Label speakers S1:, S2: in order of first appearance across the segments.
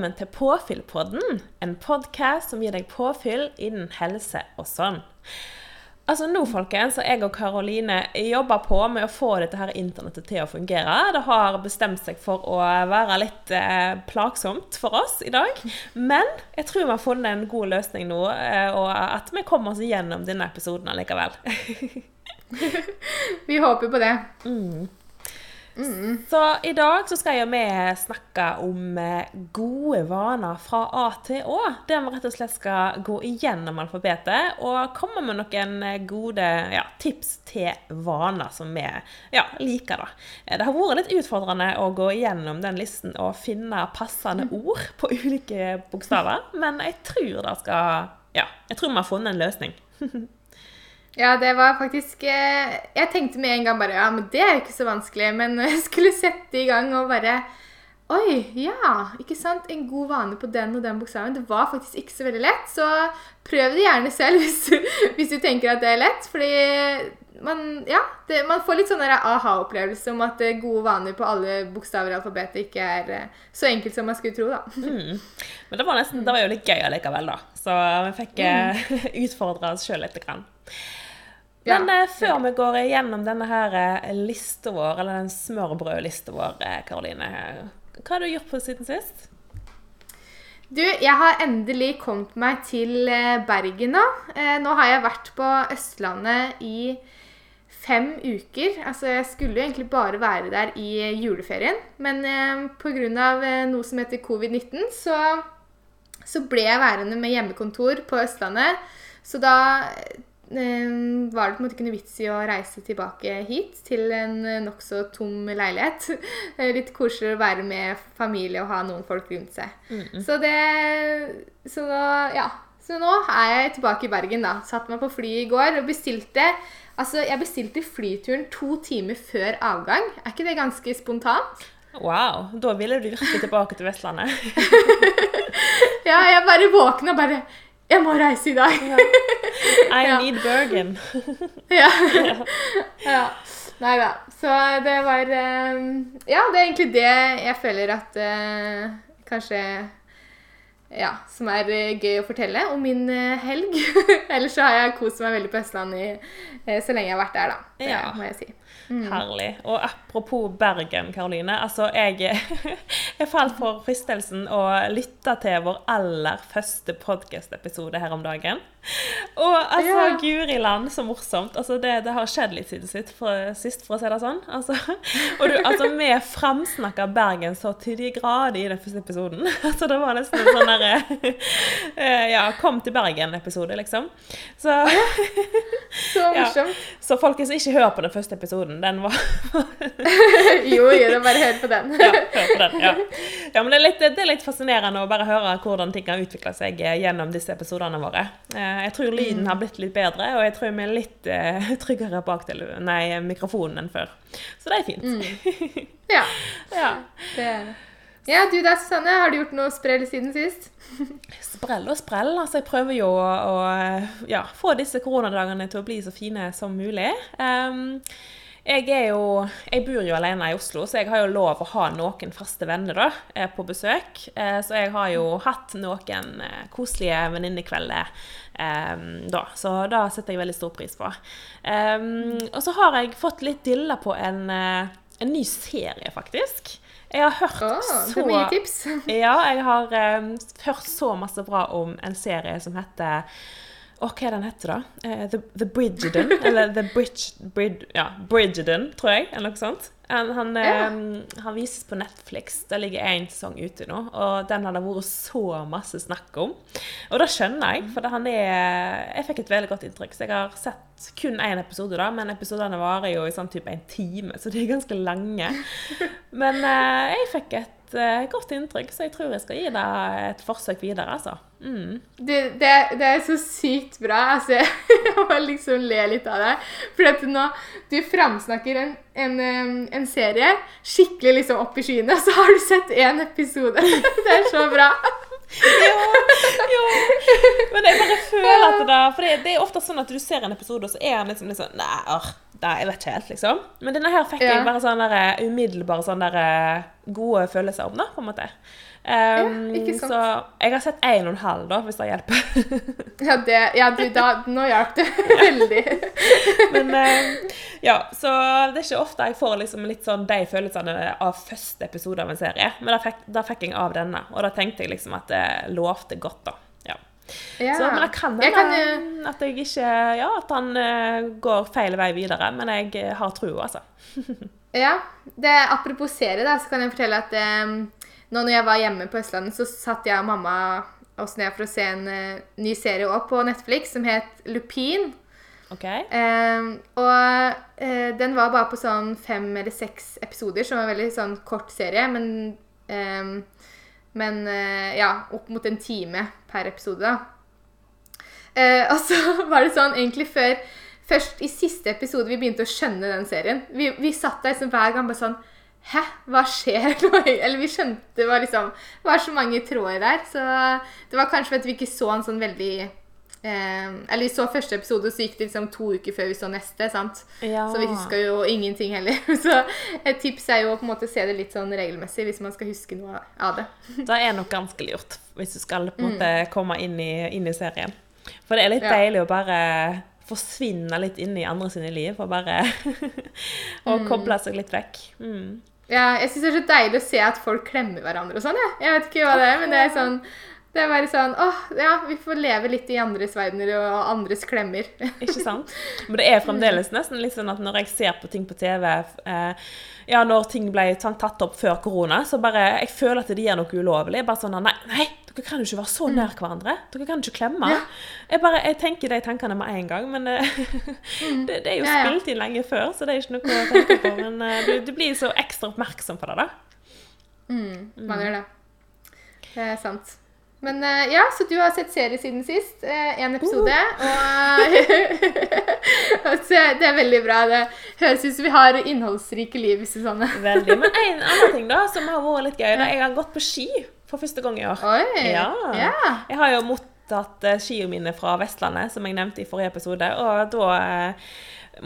S1: Velkommen til Påfyllpodden, en podkast som gir deg påfyll innen helse og sånn. Altså Nå folkens, har jeg og Karoline jobber på med å få dette her internettet til å fungere. Det har bestemt seg for å være litt eh, plagsomt for oss i dag. Men jeg tror vi har funnet en god løsning nå, eh, og at vi kommer oss gjennom denne episoden allikevel.
S2: Vi håper på det.
S1: Så i dag så skal vi snakke om eh, gode vaner fra A til Å. Der vi rett og slett skal gå igjennom alfabetet og komme med noen eh, gode ja, tips til vaner som vi ja, liker. da. Eh, Det har vært litt utfordrende å gå igjennom den listen og finne passende ord på ulike bokstaver, men jeg tror det skal Ja, jeg tror vi har funnet en løsning.
S2: Ja, det var faktisk eh, Jeg tenkte med en gang bare Ja, men det er jo ikke så vanskelig. Men jeg skulle sette i gang og bare Oi, ja, ikke sant? En god vane på den og den bokstaven. Det var faktisk ikke så veldig lett. Så prøv det gjerne selv hvis du, hvis du tenker at det er lett. Fordi man, ja, det, man får litt sånn aha-opplevelse om at eh, gode vaner på alle bokstaver i alfabetet ikke er eh, så enkelt som man skulle tro, da.
S1: Mm. Men det var, nesten, det var jo litt gøy allikevel, da. Så vi fikk mm. utfordra oss sjøl lite Grann. Men
S2: Ja.
S1: eh, før vi går igjennom denne her eh, lista vår, eller den smørbrødlista vår, eh, Karoline, hva har du gjort på siden sist?
S2: Du, jeg har endelig kommet meg til Bergen nå. Nå har jeg vært på Østlandet i fem uker. Altså, jeg skulle jo egentlig bare være der i juleferien. Men pga. Noe som heter covid-19, så, så ble jeg værende med hjemmekontor på Østlandet. Så da var det på en måte ikke noe vits i å reise tilbake hit til en eh, nokså tom leilighet. Eh, Litt koselig å være med familie og ha noen folk rundt seg. Så det Så nå, ja. Så nå er jeg tilbake i Bergen, da. Satte meg på flyet i går og bestilte Altså, jeg bestilte flyturen to timer før avgang. Er ikke det ganske spontant?
S1: Wow, da ville du virkelig tilbake til Vestlandet.
S2: Ja, jeg bare våkna og bare Jeg må reise i dag!
S1: I
S2: Ja.
S1: need Bergen.
S2: Ja. ja. Nei da. Så det var eh, Ja, det er egentlig det jeg føler at uh, kanskje ja, som er eh, gøy å fortelle om min eh, helg. Ellers så har jeg kost meg veldig på Østlandet så lenge jeg har vært der, da. Det
S1: Ja.
S2: må jeg si.
S1: Herlig. Og apropos Bergen, Karoline. Altså, jeg, jeg falt for fristelsen å lytte til vår aller første podkast-episode her om dagen. Og altså,
S2: Ja.
S1: guri land, så morsomt. Altså, det, det har skjedd litt siden sitt, for, sist, for å si det sånn. Altså, og du, altså, vi framsnakka Bergen så til de grader i den første episoden. Altså, det var nesten en sånn derre eh, Ja, kom til Bergen-episode, liksom. Så
S2: Så
S1: Ja.
S2: morsomt.
S1: så folkens, ikke hør på den første episoden. Den var
S2: jo, jo, det er bare hør på den.
S1: Ja, hør på den. Ja. ja men det er, litt, det er litt fascinerende å bare høre hvordan ting har utvikla seg eh, gjennom disse episodene våre. Eh, Jeg tror lyden har blitt litt bedre, og jeg tror vi er litt eh, tryggere bak til, nei, mikrofonen enn før. Så det er fint.
S2: Ja,
S1: Ja.
S2: det er det. Ja, du da, Susanne. Har du gjort noe sprell siden sist?
S1: Sprell og sprell. Altså, jeg prøver jo å, å ja, få disse koronadagene til å bli så fine som mulig. Ehm, jeg jo Jeg bor jo alene i Oslo, så jeg har jo lov å ha noen faste venner da, eh, på besøk. Eh, Så jeg har jo hatt noen eh, koselige venninnekvelder ehm, da, så da setter jeg veldig stor pris på. Ehm, og så har jeg fått litt dilla på en, en ny serie, faktisk. Jeg har hørt
S2: Å,
S1: så
S2: det mye tips.
S1: ja, jeg har eh, hørt så masse bra om en serie som heter Å, hva er den heter da? Uh, The, The Bridgerton. Eller The Bridge, Brid, ja, Bridgerton, tror jeg. Eller noe sånt. Han, han, eh, han vises på Netflix. Det ligger én sesong ute nå. Og den har det vært så masse snakk om. Og det skjønner jeg, for han er Jeg fikk et veldig godt inntrykk. Så jeg har sett kun én episode, da, men episodene varer jo i sånn type en time, så de er ganske lange. Men uh, jeg fikk et eh, godt inntrykk, så jeg tror jeg skal gi det et forsøk videre, altså. Mm.
S2: Det, det, det er så sykt bra. Altså, jeg må liksom le litt av det. For at nå Du framsnakker en, en, en serie skikkelig liksom opp i skyene, så har du sett én episode. Det er så bra.
S1: Ja, ja. Men jeg bare føler at det For det, det er ofte sånn at du ser en episode, og så er den liksom liksom Nei, arr, Nei, jeg vet ikke helt, liksom. Men denne her fikk
S2: Ja.
S1: jeg bare sånne der, umiddelbare sånne der, eh, gode følelser om, da, på en måte. Um,
S2: sant.
S1: Så jeg har sett en og en halv, da, hvis det hjelper.
S2: Ja, det, ja du, da, nå hjalp det veldig.
S1: Men uh, ja, så det er ikke ofte jeg får liksom litt sånn de følelsene av første episode av en serie. Men da fikk, da fikk jeg av denne, og da tenkte jeg liksom at det lovte godt, da. Ja. Så, men det kan hende
S2: kan jo-
S1: at jeg ikke Ja, at han uh, går feil vei videre, men jeg eh, har trua, altså.
S2: Ja, det, Apropos serie, da, så kan jeg fortelle at um, nå når jeg var hjemme på Østlandet, så satt jeg og mamma oss ned for å se en uh, ny serie òg på Netflix som het Lupin.
S1: OK?
S2: Um, og uh, den var bare på sånn fem eller seks episoder, som var en veldig sånn kort serie. Men, eh, men eh, ja, opp mot en time per episode, da. Eh, og så var det sånn egentlig før Først i siste episode vi begynte å skjønne den serien. Vi, vi satt der liksom hver gang bare sånn Hæ, hva skjer? Eller vi skjønte det var liksom Det var så mange tråder der. Så det var kanskje fordi vi ikke så en sånn veldig eh, Eller vi så første episode, så gikk det liksom to uker før vi så neste. sant?
S1: Ja.
S2: Så vi huska jo ingenting heller. Så et tips er jo å på en måte se det litt sånn regelmessig hvis man skal huske noe av det.
S1: Det er nok ganske lurt, hvis du skal på en måte komme inn i, inn i serien. For det er litt
S2: Ja.
S1: deilig å bare forsvinne litt inn i andre sine liv, og bare Og koble seg litt vekk. Mm.
S2: Ja, jeg syns det er så deilig å se at folk klemmer hverandre og sånn. Ja. jeg vet ikke hva det er, men det er sånn det er bare sånn åh, ja, vi får leve litt i andres verdener og andres klemmer.
S1: Ikke sant? Men det er fremdeles nesten litt sånn at når jeg ser på ting på TV eh, Ja, når ting ble tatt opp før korona, så bare Jeg føler at de gjør noe ulovlig. Bare sånn Nei, nei, dere kan jo ikke være så nær hverandre. Dere kan ikke klemme.
S2: Ja.
S1: Jeg bare, jeg tenker de tankene med en gang, men eh, det, det er jo
S2: Ja, ja.
S1: spilt inn lenge før, så det er ikke noe å tenke på. Men eh, du, du blir så ekstra oppmerksom på det, da.
S2: Mm, man gjør det. Det er sant. Men eh, ja, så du har sett serie siden sist. Én episode. Og det er veldig bra. Det høres ut som vi har innholdsrike liv. Hvis det er sånn.
S1: Veldig. Men en annen ting da, som har vært litt gøy, da, jeg har gått på ski for første gang i år.
S2: Oi!
S1: Ja.
S2: ja.
S1: Jeg har jo mottatt eh, skiene mine fra Vestlandet, som jeg nevnte i forrige episode. Og da eh,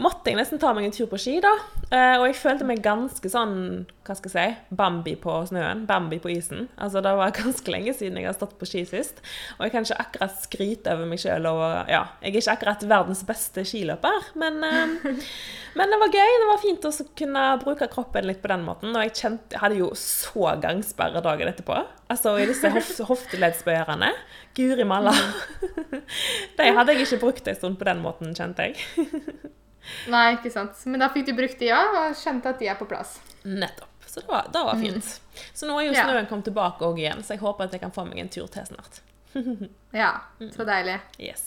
S1: måtte jeg nesten ta meg en tur på ski, da. Eh, og jeg følte meg ganske sånn, hva skal jeg si, Bambi på snøen. Bambi på isen. Altså, det var ganske lenge siden jeg har stått på ski sist. Og jeg kan ikke akkurat skryte over meg sjøl. Ja, jeg er ikke akkurat verdens beste skiløper, men, eh, men det var gøy. Det var fint å kunne bruke kroppen litt på den måten. Og jeg kjente, hadde jo så gangsperre dagen etterpå. Altså i disse hof hofteleddsbøyerne. Guri malla. De hadde jeg ikke brukt en stund på den måten, kjente jeg.
S2: Nei, ikke sant. Men da fikk du brukt de, ja, og skjønte at de er på plass.
S1: Nettopp. Så det var, det var fint. Så nå er jo
S2: Ja.
S1: snøen kommet tilbake òg igjen, så jeg håper at jeg kan få meg en tur til snart.
S2: Ja, så deilig.
S1: Yes.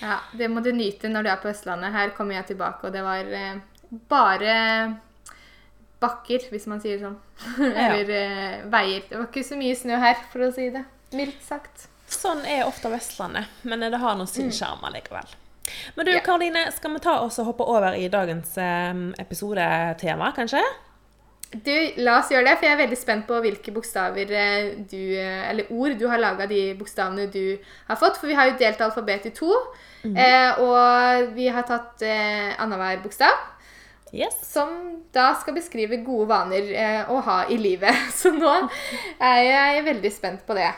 S2: Ja, Det må du nyte når du er på Østlandet. Her kommer jeg tilbake, og det var eh, bare bakker, hvis man sier sånn. Eller eh, veier. Det var ikke så mye snø her, for å si det mildt sagt.
S1: Sånn er ofte Vestlandet, men det har nå sin sjarm allikevel. Men du,
S2: Ja.
S1: Karoline, skal vi ta oss og hoppe over i dagens eh, episodetema, kanskje?
S2: Du, La oss gjøre det, for jeg er veldig spent på hvilke bokstaver eh, du, eh, eller ord du har laga de bokstavene du har fått. For vi har jo delt alfabetet i to. eh, og vi har tatt eh, annenhver bokstav.
S1: Yes.
S2: Som da skal beskrive gode vaner eh, å ha i livet. Så nå er jeg veldig spent på det.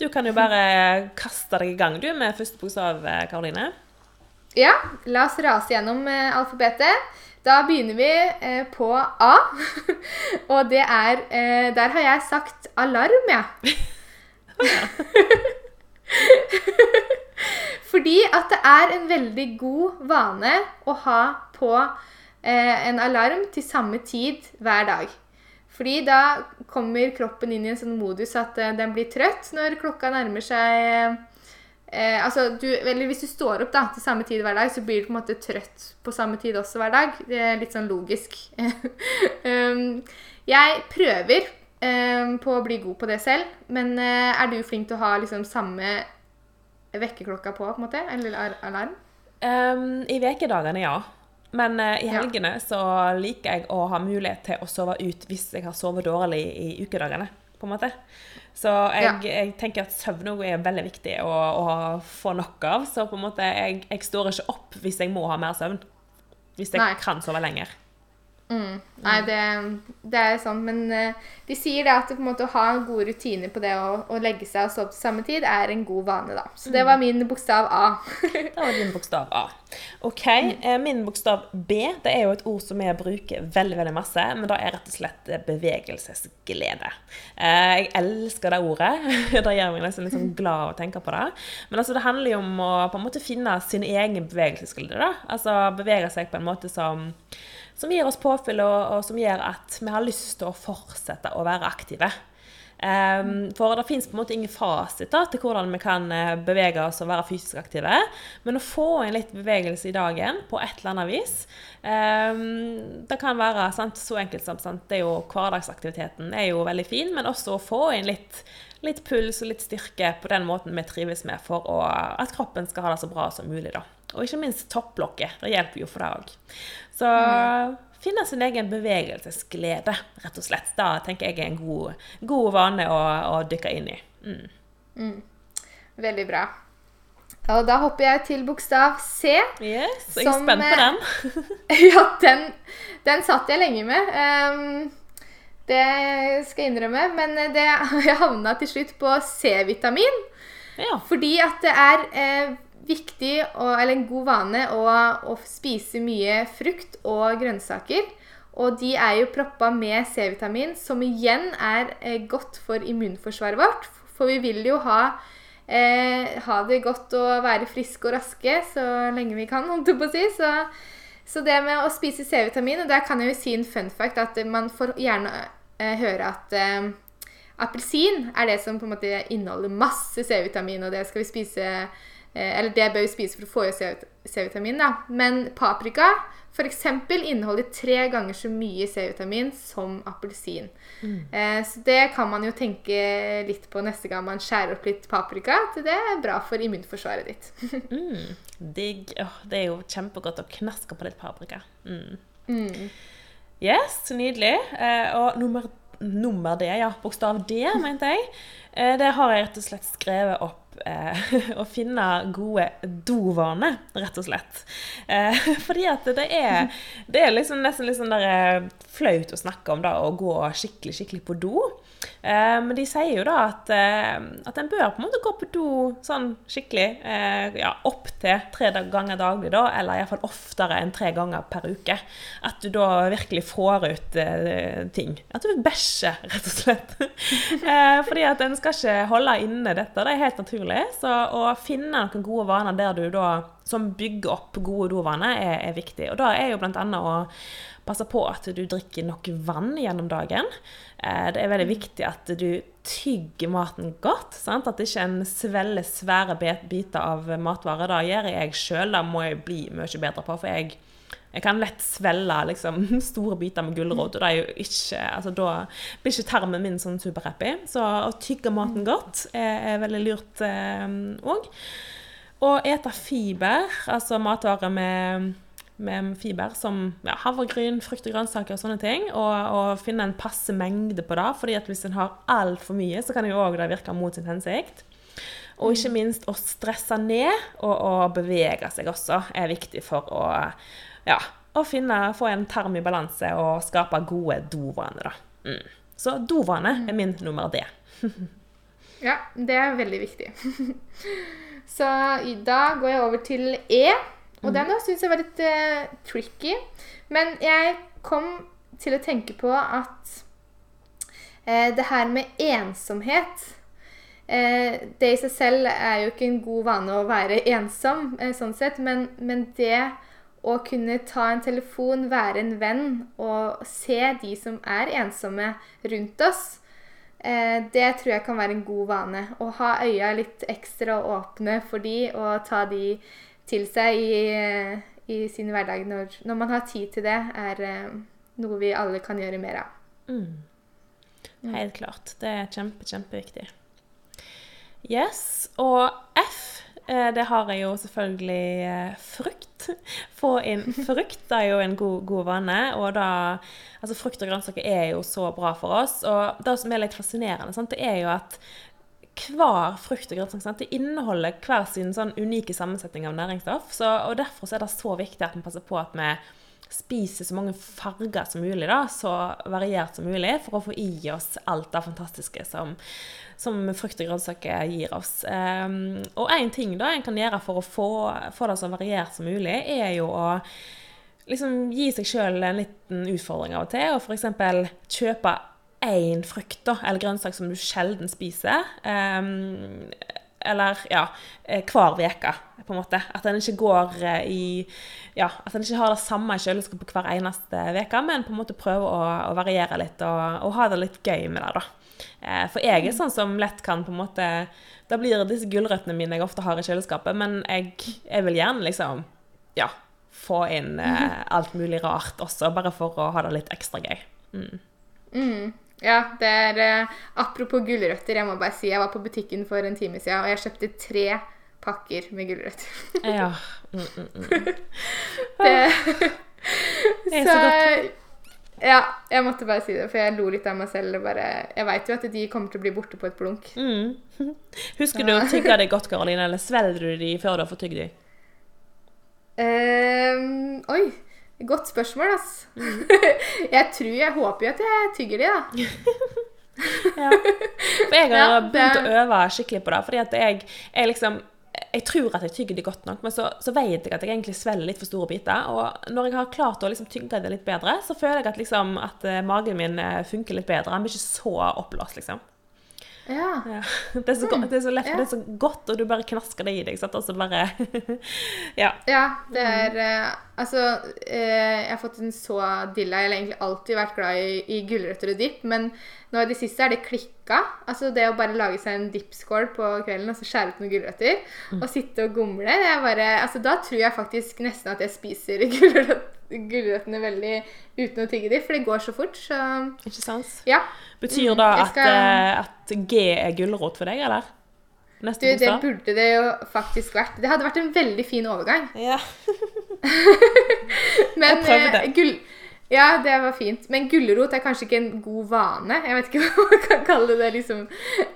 S1: Du kan jo bare kaste deg i gang, du, med første bokstav, eh, Karoline.
S2: Ja, la oss rase gjennom eh, alfabetet. Da begynner vi eh, på A. Og det er eh, Der har jeg sagt alarm, jeg. Fordi at det er en veldig god vane å ha på eh, en alarm til samme tid hver dag. Fordi da kommer kroppen inn i en sånn modus at eh, den blir trøtt når klokka nærmer seg eh, altså, du, eller hvis du står opp da, til samme tid hver dag, så blir du på en måte trøtt på samme tid også hver dag. Det er litt sånn logisk. um, jeg prøver um, på å bli god på det selv, men uh, er du flink til å ha liksom samme vekkerklokka på, på en måte? Eller al- alarm?
S1: Um, I vekedagene, ja. Men uh, i
S2: Ja.
S1: helgene så liker jeg å ha mulighet til å sove ut hvis jeg har sovet dårlig i ukedagene. på en måte. Så jeg, jeg tenker at søvn er veldig viktig å, å få nok av. Så på en måte, jeg, jeg står ikke opp hvis jeg må ha mer søvn. Hvis jeg
S2: Nei.
S1: kan sove lenger.
S2: Mm. Nei, det, det er sånn, men uh, de sier det at en måte å ha gode rutiner på det å, å legge seg og sove til samme tid, er en god vane, da. Så det var min bokstav A.
S1: Det var din bokstav A. OK. Mm. Min bokstav B det er jo et ord som jeg bruker veldig veldig masse, men det er rett og slett eh, bevegelsesglede. Eh, Jeg elsker det ordet. Det gjør meg nesten sånn glad av å tenke på det. Men altså, det handler jo om å på en måte finne sin egen bevegelsesglede. da. Altså bevege seg på en måte som som gir oss påfyll, og, og som gjør at vi har lyst til å fortsette å være aktive. Um, for det fins ingen fasit da, til hvordan vi kan eh, bevege oss og være fysisk aktive. Men å få inn litt bevegelse i dagen på et eller annet vis um, Det kan være sant, så enkelt som sant, det er jo Hverdagsaktiviteten er jo veldig fin, men også å få inn litt, litt puls og litt styrke på den måten vi trives med, for å, at kroppen skal ha det så bra som mulig. da. Og ikke minst topplokket. Det hjelper jo for det òg. Så finne sin egen bevegelsesglede, rett og slett. Da tenker jeg er en god, god vane å, å dykke inn i. Mm.
S2: Veldig bra. Og da hopper jeg til bokstav C.
S1: Yes, jeg er
S2: Som,
S1: spent på
S2: eh,
S1: den.
S2: ja, den, den satt jeg lenge med. Um, det skal jeg innrømme. Men det, jeg havna til slutt på C-vitamin.
S1: Ja.
S2: Fordi at det er eh, viktig, og, eller en god vane, å, å spise mye frukt og grønnsaker. Og de er jo proppa med C-vitamin, som igjen er eh, godt for immunforsvaret vårt. For vi vil jo ha, eh, ha det godt og være friske og raske så lenge vi kan, holdt jeg på å si. Så, så det med å spise C-vitamin, og der kan jeg jo si en fun fact, at man får gjerne eh, høre at eh, Appelsin er det som på en måte inneholder masse C-vitamin, og det skal vi spise Eller det bør vi spise for å få i oss C-vitamin, da. Men paprika f.eks. inneholder tre ganger så mye C-vitamin som appelsin. Eh, så det kan man jo tenke litt på neste gang man skjærer opp litt paprika. At det er bra for immunforsvaret ditt.
S1: Mm. Digg. Oh, det er jo kjempegodt å knaske på litt paprika. Mm.
S2: Mm.
S1: Yes, nydelig. Eh, og nummer, nummer D, ja. Bokstav D, mente jeg. Eh, det har jeg rett og slett skrevet opp. Eh, å finne gode dovaner, rett og slett. Eh, fordi at det er, det er liksom nesten litt sånn eh, flaut å snakke om da, å gå skikkelig, skikkelig på do. Eh, men de sier jo da at, eh, at en bør på en måte gå på do sånn skikkelig eh, ja, opp til tre ganger daglig, da, eller iallfall oftere enn tre ganger per uke. At du da virkelig får ut ting. At du bæsjer, rett og slett. fordi at en skal ikke holde inne dette, det er helt naturlig. Så å finne noen gode vaner der du da som bygger opp gode dovaner, er, er viktig. Og da er jo annet å passe på at du drikker nok vann gjennom dagen. Eh, Det er veldig viktig at du tygger maten godt. Sant? At ikke en svelger svære biter av matvarer. Det gjør jeg sjøl. Det må jeg bli mye bedre på. For jeg, jeg kan lett svelle liksom, store biter med gulrot, og det er jo ikke, altså, da blir ikke tarmen min sånn superhappy. Så å tygge maten godt er, er veldig lurt òg. Og ete fiber, altså matvarer med, med fiber som ja, havregryn, frukt og grønnsaker og sånne ting. Og, og finne en passe mengde på det, fordi at hvis en har altfor mye, så kan det jo òg virke mot sin hensikt. Og ikke minst å stresse ned og, og bevege seg også er viktig for å, ja, å finne, få en tarm i balanse og skape gode dovaner. Mm. Så dovane er min nummer D.
S2: Ja, det er veldig viktig. Så da går jeg over til E. Og den syns jeg var litt uh, tricky. Men jeg kom til å tenke på at uh, det her med ensomhet uh, Det i seg selv er jo ikke en god vane å være ensom, sånn sett, men, men det å kunne ta en telefon, være en venn og se de som er ensomme rundt oss, det tror jeg kan være en god vane. Å ha øya litt ekstra åpne for de, og ta de til seg i, i sin hverdag når, når man har tid til det, er eh, noe vi alle kan gjøre mer av.
S1: Mm. Helt klart. Det er kjempe, kjempeviktig. Yes. Og F, eh, det har jeg jo selvfølgelig eh, frukt. Få inn frukt er jo en god, god vane. Og da Altså, frukt og grønnsaker er jo så bra for oss. Og det som er litt fascinerende, sant, det er jo at hver frukt og grønnsak inneholder hver sin sånn unike sammensetning av næringsstoff. Så, og Derfor er det så viktig at vi passer på at vi spise så mange farger som mulig, da, så variert som mulig, for å få i oss alt det fantastiske som, som frukt og grønnsaker gir oss. Um, og én ting da en kan gjøre for å få, få det så variert som mulig, er jo å liksom gi seg sjøl en liten utfordring av og til, og f.eks. kjøpe én frukt da, eller grønnsak som du sjelden spiser. Um, eller ja, eh, hver uke, på en måte. At en ikke går eh, i Ja, at en ikke har det samme kjøleskapet hver eneste uke, men på en måte prøver å, å variere litt og, og, ha det litt gøy med det, da. Eh, for jeg er sånn som lett kan på en måte Da blir disse gulrøttene mine jeg ofte har i kjøleskapet, men jeg, jeg vil gjerne liksom Ja, få inn eh, alt mulig rart også, bare for å ha det litt ekstra gøy. Mm.
S2: Mm. Ja, det er uh, Apropos gulrøtter, jeg må bare si jeg var på butikken for en time siden, og jeg kjøpte tre pakker med gulrøtter.
S1: ja. Mm, mm, mm.
S2: det, så, så ja, jeg måtte bare si det, for jeg lo litt av meg selv. Bare, jeg veit jo at de kommer til å bli borte på et blunk.
S1: Mm. Husker du å tygge deg godt, Karoline, eller svelger du de før du har fått tygd de?
S2: Um, oi. Godt spørsmål, ass. Mm. jeg tror Jeg håper jo at jeg tygger de, da.
S1: ja. For jeg har ja, begynt å øve skikkelig på det. fordi at jeg, jeg liksom jeg tror at jeg tygger de godt nok, men så, så, vet jeg at jeg egentlig svelger litt for store biter. Og når jeg har klart å liksom tygge det litt bedre, så føler jeg at, liksom, at eh, magen min eh, funker litt bedre. Den blir ikke så oppblåst, liksom.
S2: Ja.
S1: ja. Det, er så, mm. det, er så lett, ja. det er så godt, og du bare knasker det i deg. Sant? Altså bare Ja.
S2: Ja, det er uh, Altså, uh, jeg har fått en så dilla Jeg har egentlig alltid vært glad i, i gulrøtter og dipp, men nå i det siste er det klikka. Altså det å bare lage seg en dippskål på kvelden og så skjære ut noen gulrøtter mm. og sitte og gomle, det er bare Altså da tror jeg faktisk nesten at jeg spiser gulrøtter gulrøttene veldig uten å tygge dem, for det går så fort. Så
S1: Ikke sant?
S2: Ja.
S1: Betyr da at, skal... at, uh, G er gulrot for deg, eller?
S2: Neste du, det burde det jo faktisk vært. Det hadde vært en veldig fin overgang.
S1: Ja.
S2: Men Jeg prøvde. Uh, gull... Ja, det var fint. Men gulrot er kanskje ikke en god vane. Jeg vet ikke hva man kan kalle det liksom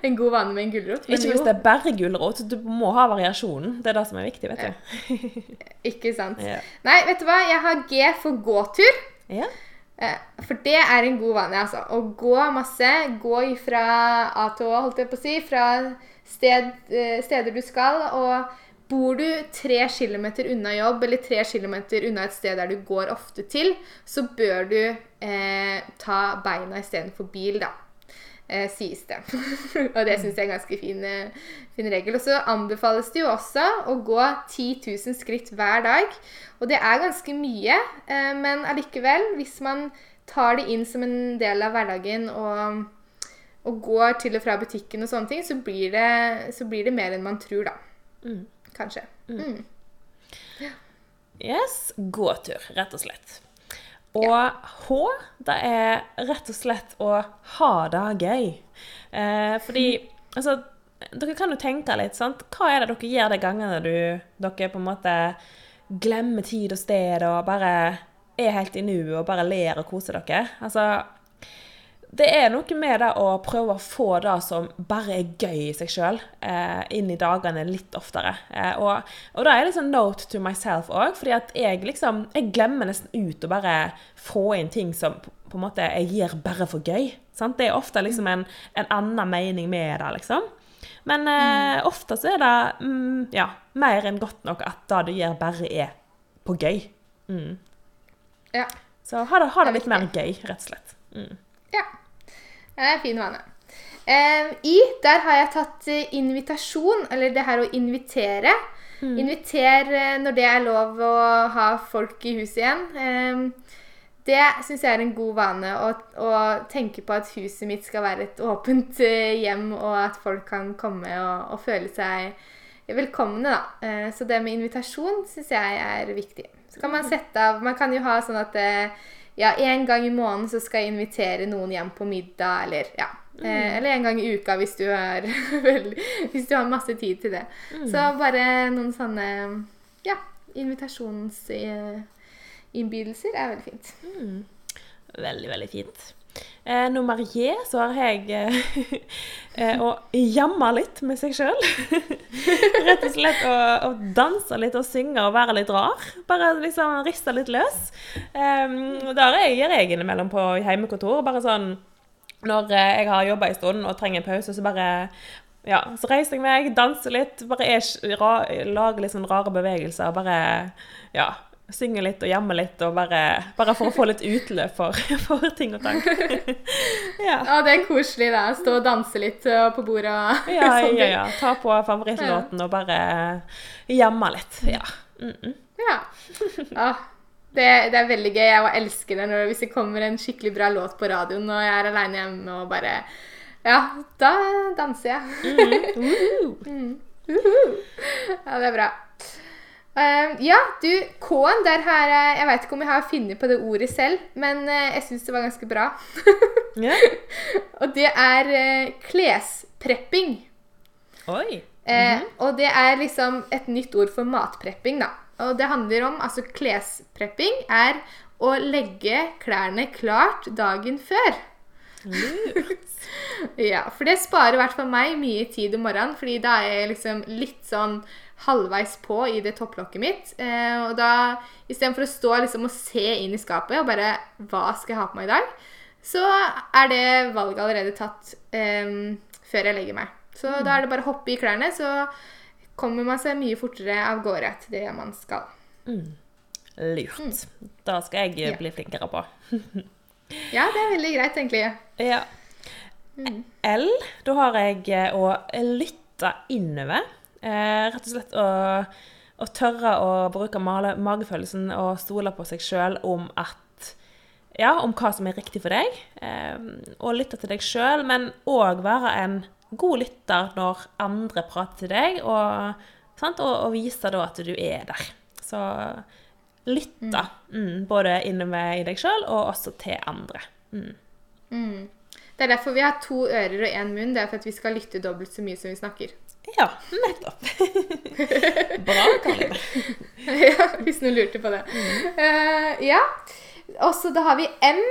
S2: en god vane med en gulrot.
S1: Ikke hvis det er bare gulrot. Du må ha variasjonen. Det er det som er viktig, vet du.
S2: ikke sant. Ja. Nei, vet du hva? Jeg har G for gåtur.
S1: Ja.
S2: Eh, for det er en god vane, altså. Å gå masse. Gå fra A til Å, holdt jeg på å si. Fra sted, eh, steder du skal. og Bor du tre kilometer unna jobb eller tre kilometer unna et sted der du går ofte til, så bør du eh, ta beina istedenfor bil, da. Eh, sies det. og det syns jeg er en ganske fin, eh, fin, regel. Og så anbefales det jo også å gå 10 000 skritt hver dag. Og det er ganske mye, eh, men allikevel, hvis man tar det inn som en del av hverdagen og, og går til og fra butikken og sånne ting, så blir det, så blir det mer enn man tror, da. Mm kanskje. Mm. mm.
S1: Yes. Gåtur, rett og slett. Og ja. H, det er rett og slett å ha det gøy. Eh, fordi altså Dere kan jo tenke litt, sant. Hva er det dere gjør de gangene du, dere på en måte glemmer tid og sted og bare er helt i nuet og bare ler og koser dere? Altså det er noe med det å prøve å få det som bare er gøy i seg sjøl, eh, inn i dagene litt oftere. Eh, og, og da er det liksom note to myself òg, fordi at jeg liksom Jeg glemmer nesten ut å bare få inn ting som på en måte jeg gir bare for gøy. Sant? Det er ofte liksom en, en annen mening med det, liksom. Men eh, mm. ofte så er det mm, ja, mer enn godt nok at det du gjør, bare er på gøy. Mm.
S2: Ja.
S1: Så ha det, ha det litt mer gøy, rett og slett. Mm.
S2: Ja. Det er en fin vane. Um, I, der har jeg tatt uh, invitasjon, eller det her å invitere. Mm. Inviter uh, når det er lov å ha folk i huset igjen. Um, det syns jeg er en god vane, å, å, tenke på at huset mitt skal være et åpent uh, hjem, og at folk kan komme og, og føle seg velkomne, da. så det med invitasjon syns jeg er viktig. Så kan man mm. sette av Man kan jo ha sånn at ja, en gang i måneden så skal jeg invitere noen hjem på middag, eller ja. Mm. Eh, eller en gang i uka hvis du, har, hvis du har masse tid til det. Mm. Så bare noen sånne ja, invitasjonsinnbydelser er veldig fint.
S1: Mm. Veldig, veldig fint. Eh, nummer J så har jeg eh, eh, å jamme litt med seg sjøl. Rett og slett å, å, danse litt og synge og være litt rar. Bare liksom riste litt løs. Eh, der er jeg, jeg innimellom på hjemmekontor. Bare sånn når eh, jeg har jobba en stund og trenger en pause, så bare ja, så reiser jeg meg, danser litt, bare er, lager litt sånn rare bevegelser. Bare ja, synge litt og jamme litt, og bare, bare, for å få litt utløp for, for ting og tang.
S2: ja. ja. det er koselig, da. Stå og danse litt uh, på bordet og
S1: ja, sånn. Ja, ja. Ta på favorittlåten og bare jamme litt. Ja. Mm -mm.
S2: ja. Ah, det, det, er veldig gøy. Jeg elsker det når, hvis det kommer en skikkelig bra låt på radioen, og jeg er aleine hjemme og bare Ja, da danser jeg. Mm. Uh -huh. -huh. Ja, det er bra. Uh, ja, du, K-en, der har jeg Jeg vet ikke om jeg har funnet på det ordet selv, men uh, jeg syns det var ganske bra. yeah. Og det er uh, klesprepping.
S1: Oi. Mm -hmm.
S2: Og det er liksom et nytt ord for matprepping, da. Og det handler om Altså, klesprepping er å legge klærne klart dagen før. ja, for det sparer i hvert fall meg mye tid om morgenen, fordi da er jeg liksom litt sånn halvveis på i det topplokket mitt. Eh, og da istedenfor å stå liksom, og se inn i skapet og bare Hva skal jeg ha på meg i dag? Så er det valget allerede tatt eh, før jeg legger meg. Så mm. da er det bare å hoppe i klærne, så kommer man seg mye fortere av gårde til det man skal.
S1: Mm. Lurt. Mm. Da skal jeg ja. bli flinkere på.
S2: ja, det er veldig greit, egentlig.
S1: Ja. Mm. L, da har jeg eh, å lytte innover. Eh, rett og slett å, å, tørre å bruke magefølelsen og stole på seg sjøl om at ja, om hva som er riktig for deg. Eh, og lytte til deg sjøl, men òg være en god lytter når andre prater til deg, og, og, og vise da at du er der. Så lytte, mm. Mm, både innover i deg sjøl og også til andre. Mm.
S2: mm. Det er derfor vi har to ører og én munn. Det er for at vi skal lytte dobbelt så mye som vi snakker.
S1: Ja, nettopp. Bra, Karoline.
S2: ja, hvis noen lurte på det. Mm. Uh, ja. Og så da har vi M.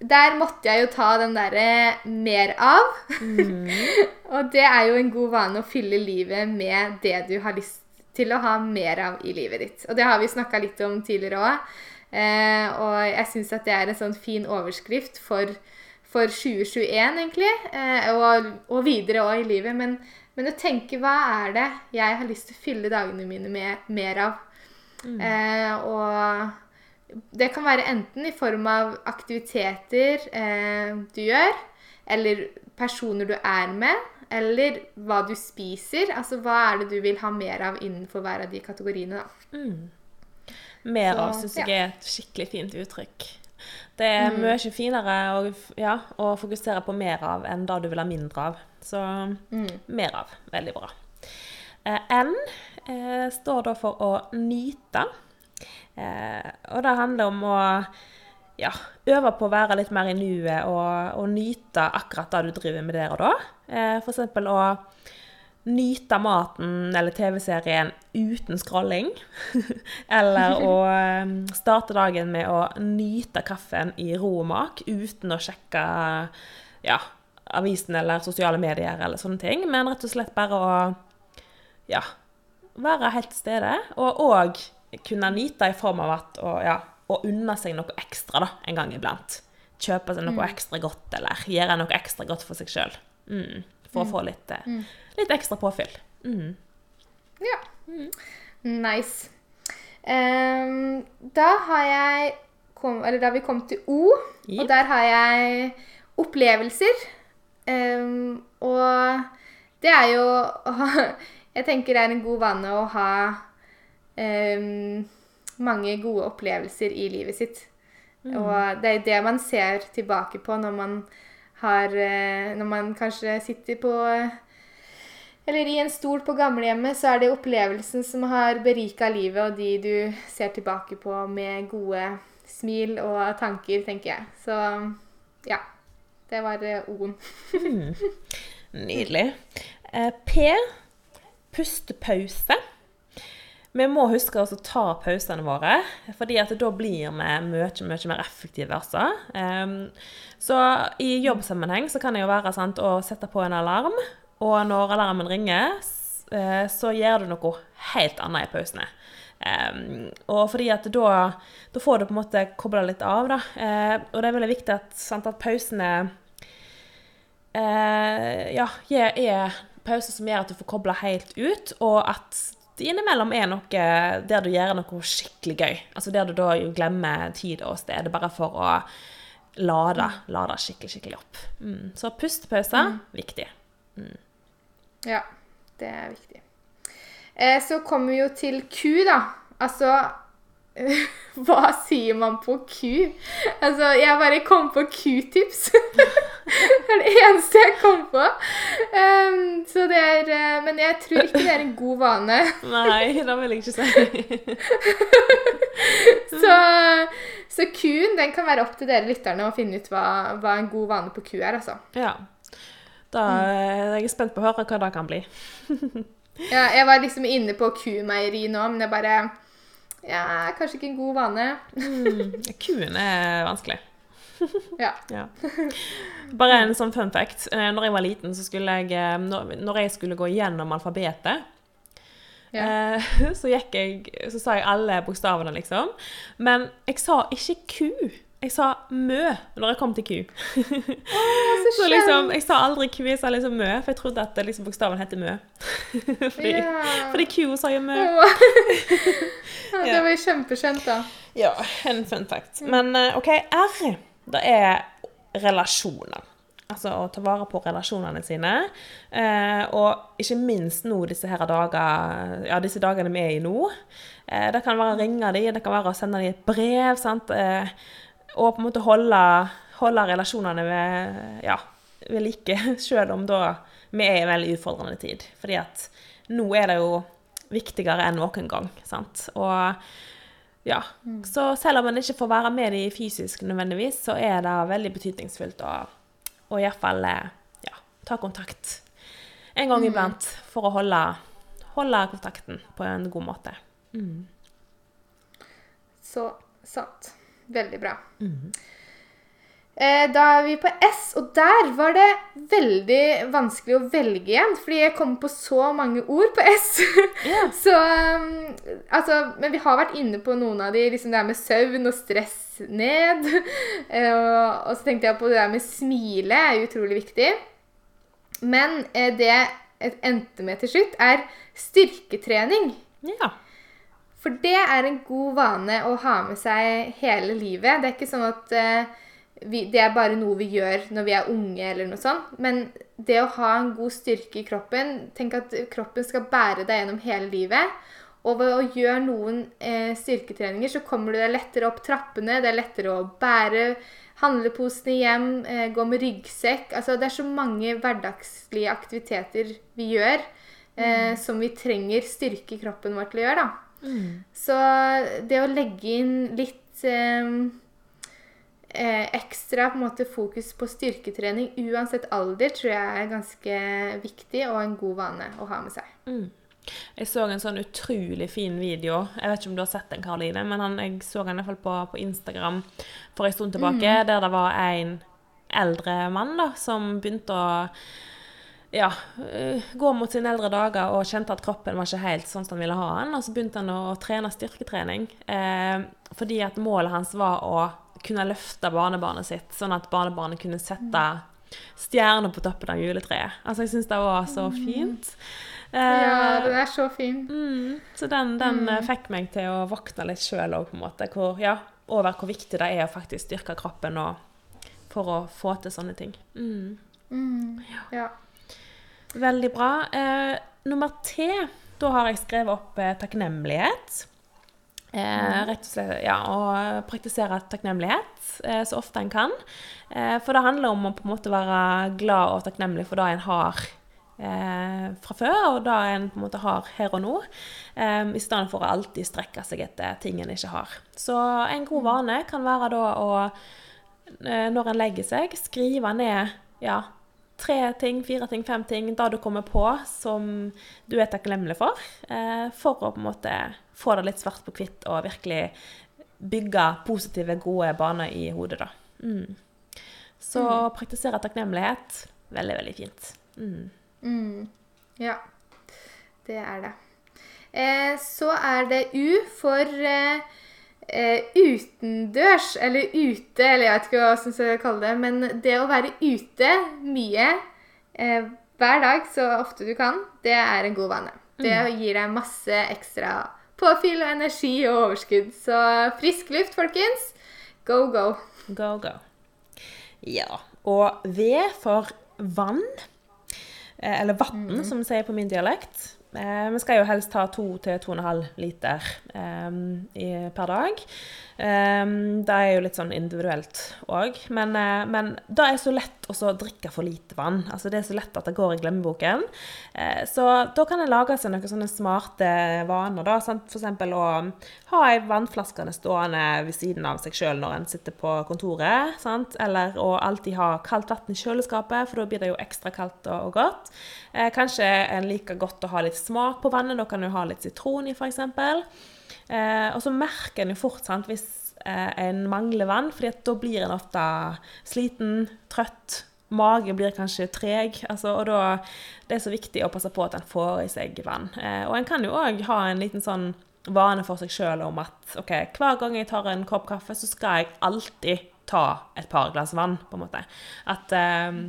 S2: Der måtte jeg jo ta den derre mer av. Mm. og det er jo en god vane å fylle livet med det du har lyst til å ha mer av i livet ditt. Og det har vi snakka litt om tidligere òg. Uh, eh, og jeg syns at det er en sånn fin overskrift for, for 2021, egentlig. Uh, og, og videre òg i livet. Men men å tenke hva er det jeg har lyst til å fylle dagene mine med mer av? Mm. Eh, og det kan være enten i form av aktiviteter eh, du gjør, eller personer du er med, eller hva du spiser. Altså hva er det du vil ha mer av innenfor hver av de kategoriene, da.
S1: Mm. Mer Så, av syns jeg ja. er et skikkelig fint uttrykk. Det er mm. mye finere å, ja, å, fokusere på mer av enn det du vil ha mindre av. Så mm. mer av. Veldig bra. Eh, N eh, står da for å nyte. Eh, og det handler om å ja, øve på å være litt mer i nuet og, og nyte akkurat det du driver med der og da. Eh, F.eks. å nyte maten eller TV-serien uten scrolling. eller å um, starte dagen med å nyte kaffen i ro og mak uten å sjekke ja, avisen eller sosiale medier eller sånne ting. Men rett og slett bare å ja, være helt til stede. Og òg kunne nyte i form av at å, ja, å unne seg noe ekstra da, en gang iblant. Kjøpe seg noe mm. ekstra godt eller gjøre noe ekstra godt for seg sjøl. Mm, for mm. å få litt eh, mm litt ekstra påfyll. Mm.
S2: Ja. Mm. Nice. Um, da har jeg kom, Eller da har vi kommet til O, yep. og der har jeg opplevelser. Um, og det er jo Jeg tenker det er en god vane å ha um, mange gode opplevelser i livet sitt. Mm. Og det er det man ser tilbake på når man har eh, Når man kanskje sitter på eller i en stol på gamlehjemmet, så er det opplevelsen som har berika livet, og de du ser tilbake på med gode smil og tanker, tenker jeg. Så ja. Det var eh, O-en.
S1: mm. Nydelig. Eh, P pustepause. vi må huske å ta pausene våre, fordi da blir vi mye, mye mer effektive. Altså. Um, så i jobbsammenheng så kan det jo være sant, å sette på en alarm, og når alarmen ringer, eh, så gjør du noe helt annet i pausene. Um, og fordi at da, da, får du på en måte kobla litt av, da. Uh, og det er veldig viktig at, sant, at pausene uh, ja, er pauser som gjør at du får kobla helt ut, og at det innimellom er noe der du gjør noe skikkelig gøy. Altså der du da glemmer tid og sted, bare for å lade, lade skikkelig, skikkelig opp. Mm. Så pustepauser, mm. viktig. Mm.
S2: Ja, det er viktig. Eh, så kommer vi jo til ku, da. Altså Hva sier man på ku? Altså, jeg bare kom på Q-tips. det er det eneste jeg kom på. Um, så det er uh, Men jeg tror ikke det er en god vane.
S1: Nei, det vil jeg ikke si.
S2: så, så Q-en den kan være opp til dere lytterne å finne ut hva, hva en god vane på ku er, altså.
S1: Ja. Da er jeg spent på å høre hva det kan bli.
S2: Ja, jeg var liksom inne på kumeieri nå, men jeg bare ja, kanskje ikke en god vane.
S1: mm, kuen er vanskelig.
S2: ja.
S1: ja. Bare en sånn fun fact. Eh, når jeg var liten, så skulle jeg eh, Når jeg skulle gå gjennom alfabetet, ja. Eh, så gikk jeg Så sa jeg alle bokstavene, liksom. Men jeg sa ikke ku. Jeg sa mø når jeg kom til ku.
S2: Oh, så,
S1: liksom, Jeg sa aldri ku, jeg sa liksom mø, for jeg trodde at liksom, bokstaven het mø. fordi, yeah. fordi ku sa jo mø. Oh.
S2: ja, det var jo kjempekjent, da.
S1: Ja, en fun fact. Men eh, OK, R, det er relasjoner. Altså å ta vare på relasjonene sine. Eh, og ikke minst nå disse her dager, ja, disse dagene vi er i nå. Eh, det kan være å ringe dem, det kan være å sende dem et brev. sant? Eh, og på en måte holde, holde relasjonene ved, ja, ved like, selv om da vi er i en veldig utfordrende tid. Fordi at nå er det jo viktigere enn noen gang. sant? Og ja, mm. Så selv om en ikke får være med dem fysisk nødvendigvis, så er det veldig betydningsfullt å, å iallfall ja, ta kontakt en gang mm. iblant for å holde, holde, kontakten på en god måte. Mm.
S2: Så sant. Veldig bra. Mm. Da er vi på S, og der var det veldig vanskelig å velge igjen. Fordi jeg kom på så mange ord på S. Yeah. så um, Altså Men vi har vært inne på noen av de. Liksom det her med søvn og stress ned. uh, og så tenkte jeg på det der med smile er utrolig viktig. Men uh, det jeg endte med til slutt, er styrketrening.
S1: Ja.
S2: For det er en god vane å ha med seg hele livet. Det er ikke sånn at uh, vi, det er bare noe vi gjør når vi er unge, eller noe sånt. Men det å ha en god styrke i kroppen Tenk at kroppen skal bære deg gjennom hele livet. Og ved å gjøre noen eh, styrketreninger, så kommer du deg lettere opp trappene. Det er lettere å bære handleposene hjem, eh, gå med ryggsekk. Altså, det er så mange hverdagslige aktiviteter vi gjør eh, mm. som vi trenger styrke i kroppen vår til å gjøre. da. Mm. Så det å legge inn litt eh, eh, ekstra på måte, fokus på styrketrening uansett alder, tror jeg er ganske viktig og en god vane å ha med seg.
S1: Mm. Jeg så en sånn utrolig fin video. Jeg vet ikke om du har sett den, Karoline, men han, jeg så den i hvert fall på, på Instagram for en stund tilbake, mm. der det var en eldre mann da, som begynte å ja, eh, gå mot sine eldre dager og kjente at kroppen var ikke helt sånn som han ville ha den. Og så begynte han å trene styrketrening. Eh, fordi at målet hans var å kunne løfte barnebarnet sitt, sånn at barnebarnet kunne sette stjerner på toppen av juletreet. Altså, jeg syns det var så mm. fint.
S2: Eh, ja, det er så fint.
S1: Mm, så den, den mm. fikk meg til å våkne litt sjøl òg, på en måte. Hvor, ja, over hvor viktig det er å faktisk styrke kroppen og, for å få til sånne ting. Mm.
S2: mm.
S1: Ja.
S2: ja.
S1: Veldig bra. Eh, nummer T, da har jeg skrevet opp eh, takknemlighet. Eh, rett og slett, ja, Å praktisere takknemlighet eh, så ofte en kan. Eh, for det handler om å på en måte være glad og takknemlig for det en har eh, fra før, og det en på en måte har her og nå. I stedet for å alltid strekke seg etter ting en ikke har. Så en god vane kan være da å, når en legger seg, skrive ned ja, tre ting, fire ting, fem ting da du kommer på som du er takknemlig for, eh, for å på en måte få det litt svart på hvitt og virkelig bygge positive, gode baner i hodet, da. Mm. Så
S2: Mm.
S1: praktisere takknemlighet, veldig, veldig fint. Mm.
S2: Mm. Ja, det er det. Eh, så er det U for eh, eh, utendørs, eller ute, eller jeg vet ikke hva jeg skal kalle det, men det å være ute mye eh, hver dag så ofte du kan, det er en god vane. Det gir deg masse ekstra påfyll og energi og overskudd. Så frisk luft, folkens. Go, go.
S1: Go, go. Ja. Og V for vann. Eh, Eller vann, som vi sier på min dialekt. Eh, vi skal jo helst ha 2 til 2,5 liter eh, per dag. Eh, det er jo litt sånn individuelt òg. Men, uh, men det er så lett å drikke for lite vann. Altså Det er så lett at det går i glemmeboken. Uh, så da kan en lage seg noen sånne smarte vaner. da, sant? Eksempel å ha ei vannflaske stående ved siden av seg sjøl når en sitter på kontoret. sant? Eller å alltid ha kaldt vann i kjøleskapet, for da blir det jo ekstra kaldt og, og godt. Uh, kanskje en liker godt å ha litt smak på vannet. Da kan du ha litt sitron i, f.eks. Eh, og så merker en jo fort sant, hvis eh, en mangler vann, fordi da blir en ofte sliten, trøtt. Magen blir kanskje treg. Altså, og da det er så viktig å passe på at en får i seg vann. Eh, og en kan jo òg ha en liten sånn vane for seg sjøl om at ok, hver gang jeg tar en kopp kaffe, så skal jeg alltid ta et par glass vann, på en måte. At, eh,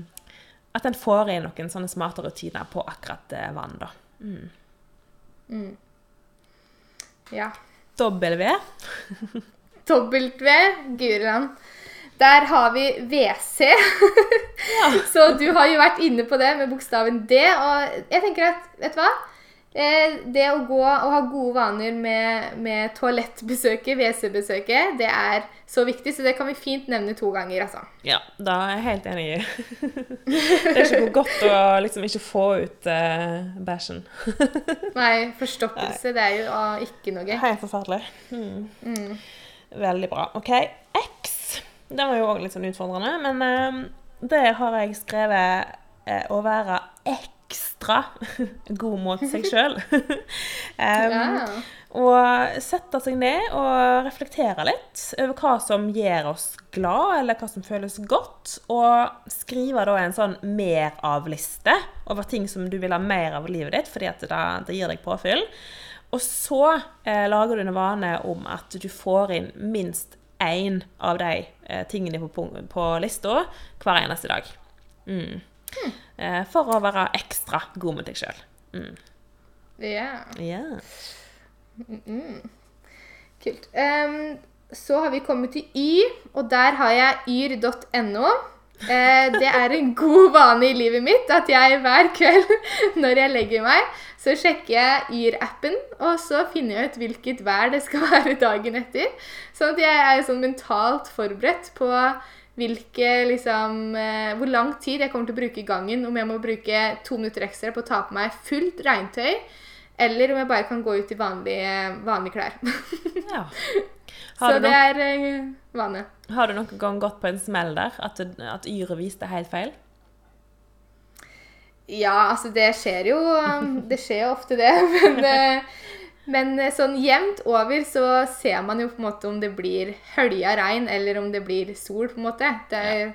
S1: at en får inn noen sånne smarte rutiner på akkurat eh, vann, da.
S2: Ja.
S1: Dobbel V.
S2: W, Guriland. Der har vi WC. Så du har jo vært inne på det med bokstaven D. Og jeg tenker at, vet du hva? Eh, Det å gå og ha gode vaner med, med toalettbesøket, WC-besøket, det er så viktig, så det kan vi fint nevne to ganger, altså.
S1: Ja, da er jeg helt enig i. det er ikke godt å liksom ikke få ut uh, bæsjen.
S2: Nei, forstoppelse, det er jo uh, ikke noe.
S1: Helt forferdelig. Mm. Veldig bra. OK, X. Den var jo òg litt sånn utfordrende, men uh, det har jeg skrevet å være ekstra god mot seg sjøl.
S2: Ja.
S1: Og sette seg ned og reflektere litt over hva som gjør oss glad, eller hva som føles godt. Og skrive da en sånn mer-av-liste over ting som du vil ha mer av i livet ditt, fordi at det, det gir deg påfyll. Og så eh, lager du en vane om at du får inn minst én av de eh, tingene på, på lista hver eneste dag. Mm. Eh, for å være ekstra god med deg sjøl. Mm.
S2: Ja.
S1: -mm.
S2: Kult. Um, så har vi kommet til Y, og der har jeg yr.no. Uh, det er en god vane i livet mitt at jeg hver kveld når jeg legger meg, så sjekker jeg Yr-appen, og så finner jeg ut hvilket vær det skal være dagen etter. Sånn at jeg er sånn mentalt forberedt på hvilke, liksom, eh, hvor lang tid jeg kommer til å bruke i gangen. Om jeg må bruke to minutter ekstra på å ta på meg fullt regntøy, eller om jeg bare kan gå ut i vanlige, vanlige klær.
S1: ja.
S2: Så det er eh, vane.
S1: har du noen gang gått på en smell der? At, at yret viste helt feil?
S2: Ja, altså det skjer jo Det skjer jo ofte, det. Men, eh, men eh, sånn jevnt over så ser man jo på en måte om det blir hølja regn, eller om det blir sol, på en måte. Det er,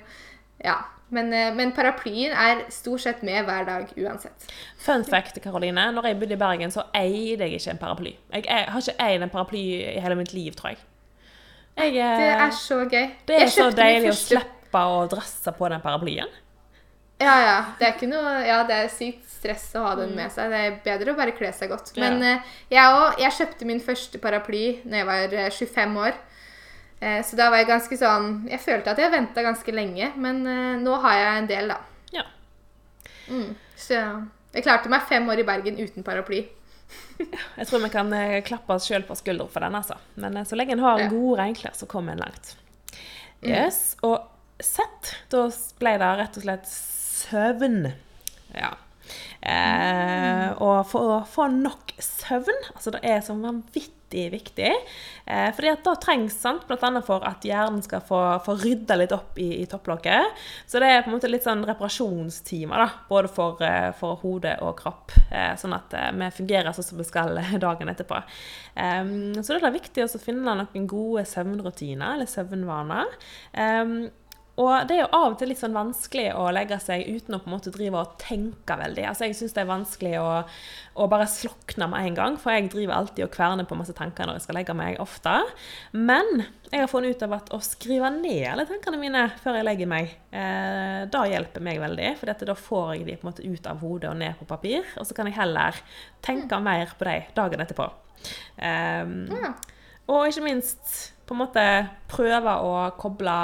S2: ja. Men, eh, men paraplyen er stort sett med hver dag uansett.
S1: Fun fact, Karoline. Når jeg bodde i Bergen, så eide jeg ikke en paraply. Jeg har ikke eid en paraply i hele mitt liv, tror jeg. jeg
S2: Det
S1: eh,
S2: er så gøy.
S1: det er så deilig å slippe å dresse på den paraplyen.
S2: Ja, ja. Det er ikke noe Ja, det er sykt stress å ha den med seg. Det er bedre å bare kle seg godt. Men
S1: Ja.
S2: eh, jeg òg. Jeg kjøpte min første paraply da jeg var eh, 25 år. Eh, så da var jeg ganske sånn Jeg følte at jeg venta ganske lenge, men eh, nå har jeg en del, da.
S1: Ja.
S2: Mm. Så jeg klarte meg fem år i Bergen uten paraply.
S1: Jeg tror vi kan eh, klappe oss sjøl på skulderen for den, altså. Men eh, så lenge en har
S2: Ja.
S1: gode regnklær, så kommer en langt. Yes. Og sett, da ble det rett og slett søvn. Ja. Eh, og for å få nok søvn Altså, det er så vanvittig viktig. Eh, fordi at da trengs sant, annet for at hjernen skal få, få rydda litt opp i, i topplokket. Så det er på en måte litt sånn reparasjonstimer, da, både for, eh, for hode og kropp. Eh, sånn at eh, vi fungerer sånn som vi skal dagen etterpå. Eh, så det er viktig å finne noen gode søvnrutiner, eller søvnvaner. Um, og det er jo av og til litt sånn vanskelig å legge seg uten å på en måte drive og tenke veldig. Altså Jeg syns det er vanskelig å, å, bare slokne med en gang, for jeg driver alltid og kverner på masse tanker når jeg skal legge meg ofte. Men jeg har funnet ut av at å skrive ned alle tankene mine før jeg legger meg, eh, da hjelper meg veldig. For dette, da får jeg de på en måte ut av hodet og ned på papir. Og så kan jeg heller tenke mer på dem dagen etterpå. Um. Og ikke minst på en måte prøve å koble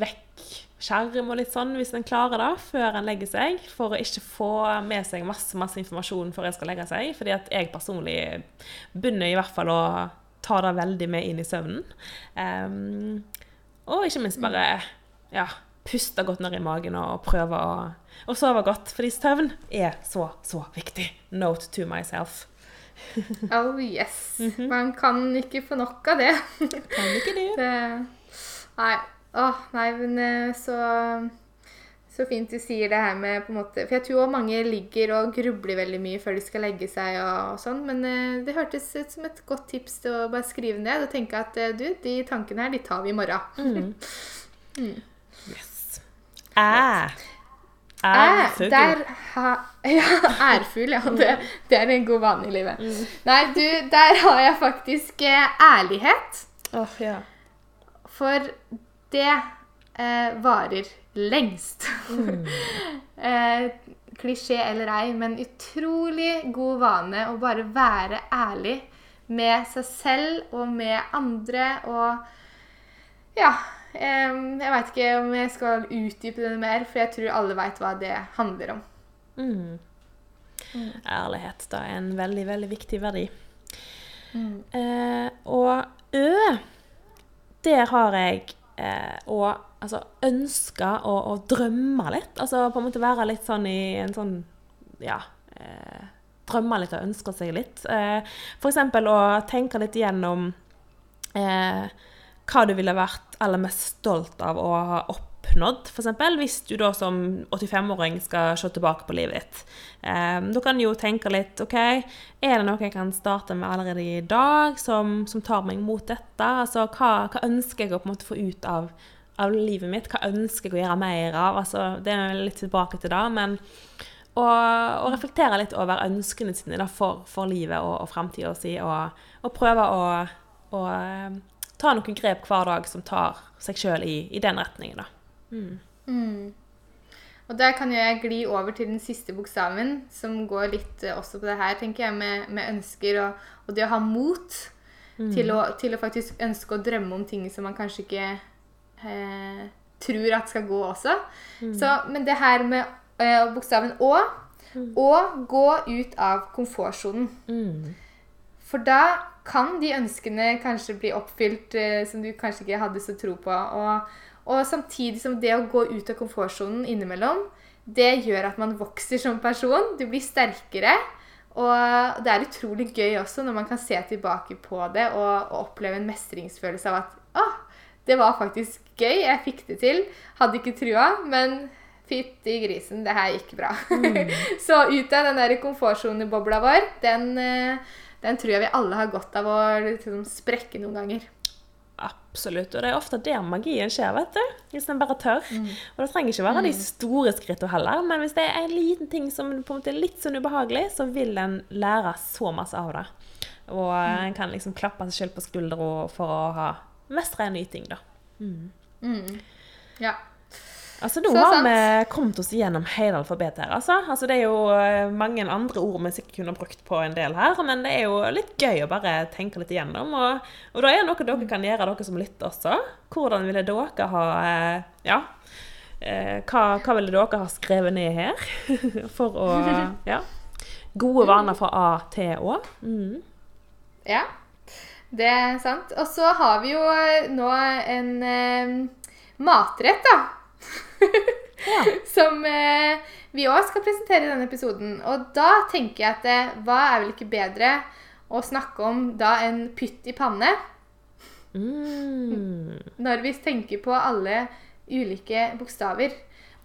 S1: vekk skjerm og litt sånn, hvis en klarer det, før en legger seg. For å ikke få med seg masse masse informasjon før en skal legge seg. Fordi at jeg personlig begynner i hvert fall å ta det veldig med inn i søvnen. Um, og ikke minst bare ja, puste godt ned i magen og prøve å, å sove godt. Fordi søvn er så, så viktig. Note to myself.
S2: oh yes. -hmm. Man kan ikke få nok av det.
S1: kan ikke det. det
S2: nei. Åh, nei, men eh, så så fint du sier det her med på en måte For jeg tror også mange ligger og grubler veldig mye før de skal legge seg og, og sånn, men uh, det hørtes ut som et godt tips til å bare skrive ned og tenke at uh, du, de tankene her, de tar vi i morgen. Mm.
S1: mm. Yes. Æ. Ærfugl.
S2: Der ha, ja, ærfugl, ja. Det, det, er en god vane i livet. Mm. Nei, du, der har jeg faktisk uh, ærlighet.
S1: Oh, ja.
S2: For det eh, varer lengst. Mm. eh, klisjé eller ei, men utrolig god vane å bare være ærlig med seg selv og med andre og Ja. Eh, jeg veit ikke om jeg skal utdype det mer, for jeg tror alle veit hva det handler om.
S1: Mm. Mm. Ærlighet da er en veldig, veldig viktig verdi. Mm. Eh, og ø, der har jeg eh, og altså, ønske og, og, drømme litt. Altså på en måte være litt sånn i en sånn Ja. Eh, drømme litt og ønske seg litt. Eh, F.eks. å tenke litt gjennom eh, hva du ville vært aller mest stolt av å ha opp oppnådd, f.eks. Hvis du da som 85-åring skal se tilbake på livet ditt. Um, da kan jo tenke litt OK, er det noe jeg kan starte med allerede i dag som, som tar meg mot dette? Altså, hva, hva, ønsker jeg å på en måte få ut av, av, livet mitt? Hva ønsker jeg å gjøre mer av? Altså, det er litt tilbake til det, men å reflektere litt over ønskene sine da, for, for, livet og, og framtida si, og, og, prøve å, å ehm, ta noen grep hver dag som tar seg sjøl i, i, den retningen. da.
S2: Mm. Mm. Og der kan jo jeg gli over til den siste bokstaven, som går litt uh, også på det her, tenker jeg, med, med ønsker og, og, det å ha mot mm. til, å, til, å, faktisk ønske å drømme om ting som man kanskje ikke eh, tror at skal gå også. Mm. Så, men det her med eh, bokstaven Å mm. Å gå ut av komfortsonen. Mm. For da kan de ønskene kanskje bli oppfylt eh, som du kanskje ikke hadde så tro på. og og samtidig som det å gå ut av komfortsonen innimellom, det gjør at man vokser som person. Du blir sterkere. Og det er utrolig gøy også når man kan se tilbake på det og, og oppleve en mestringsfølelse av at å, det var faktisk gøy, jeg fikk det til. Hadde ikke trua, men fytti grisen, det her gikk bra. Mm. Så ut av den der komfortsonebobla vår, den, eh, den, tror jeg vi alle har godt av å liksom, sprekke noen ganger.
S1: Absolutt. Og det er ofte der magien skjer, vet du. Hvis en bare tør. Mm. Og det trenger ikke være mm. de store skrittene heller, men hvis det er en liten ting som på en måte er litt sånn ubehagelig, så vil en lære så masse av det. Og mm. en kan liksom klappe seg selv på skuldra for å ha mestra en ny ting, da.
S2: Mm. mm. Ja.
S1: Altså, Nå har sant. vi kommet oss igjennom hele alfabetet her. Altså. altså. Det er jo eh, mange andre ord vi sikkert kunne brukt på en del her, men det er jo litt gøy å bare tenke litt igjennom. Og, og da er det noe dere kan gjøre, dere som lytter også. Hvordan ville dere ha eh, Ja. Eh, hva, hva ville dere ha skrevet ned her? For å Ja. Gode vaner fra A til Å. Mm.
S2: Ja, det er sant. Og så har vi jo nå en eh, matrett, da ja. Som eh, vi òg skal presentere i denne episoden. Og da tenker jeg at eh, hva er vel ikke bedre å snakke om da en pytt i panne.
S1: Mm.
S2: Når vi tenker på alle ulike bokstaver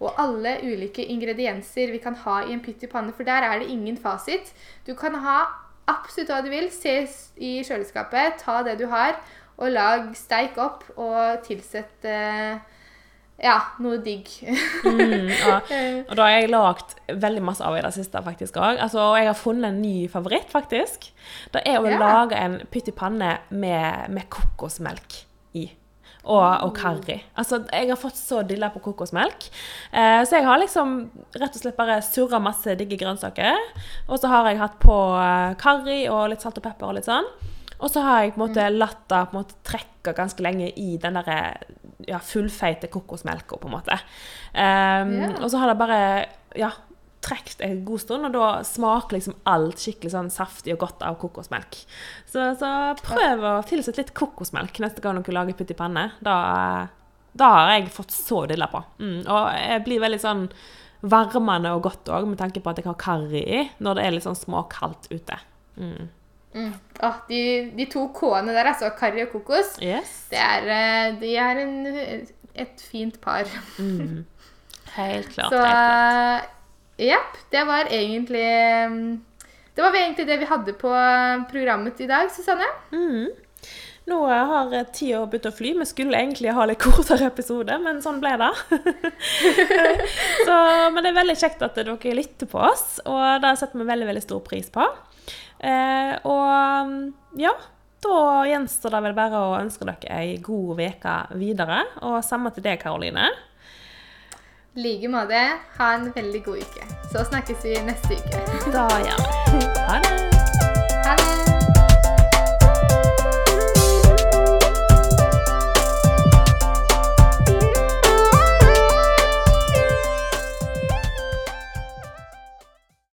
S2: og alle ulike ingredienser vi kan ha i en pytt i panne, for der er det ingen fasit. Du kan ha absolutt hva du vil. Se i kjøleskapet, ta det du har, og lag steik opp og tilsett eh, ja, noe digg.
S1: Mm, ja. Og da har jeg lagd veldig masse av i det siste, faktisk òg. Altså, og jeg har funnet en ny favoritt, faktisk. Det er å
S2: Ja.
S1: lage en pytt i panne med, med kokosmelk i. Og, og karri. Altså, jeg har fått så dilla på kokosmelk. Eh, så jeg har liksom rett og slett bare surra masse digge grønnsaker. Og så har jeg hatt på eh, karri og litt salt og pepper og litt sånn. Og så har jeg på en måte latt det på en måte trekke ganske lenge i den derre ja, fullfeite kokosmelka, på en måte. Um,
S2: Ja.
S1: Og så har det bare ja, trukket en god stund, og da smaker liksom alt skikkelig sånn saftig og godt av kokosmelk. Så, så prøv å tilsette litt kokosmelk neste gang dere lager pytt i panne. Da, da har jeg fått så dilla på. Mm, og jeg blir veldig sånn varmende og godt òg, med tanke på at jeg har karri i, når det er litt sånn småkaldt ute. Mm.
S2: Mm. Oh, de, de to K-ene der, altså karri og kokos,
S1: Yes.
S2: det er, eh, de er en, et fint par.
S1: Mm. Helt klart.
S2: Så jepp, det var egentlig mm, Det var egentlig det vi hadde på programmet i dag, Susanne.
S1: Mm. Nå har tida begynt å fly. Vi skulle egentlig ha litt kortere episode, men sånn ble det. Så, men det er veldig kjekt at dere lytter på oss, og det setter vi veldig veldig stor pris på. Eh, og ja, da gjenstår det vel bare å ønske dere ei god uke videre. Og samme til deg, Karoline.
S2: I like måte. Ha en veldig god uke. Så snakkes vi neste uke.
S1: Da gjør vi. Ha det.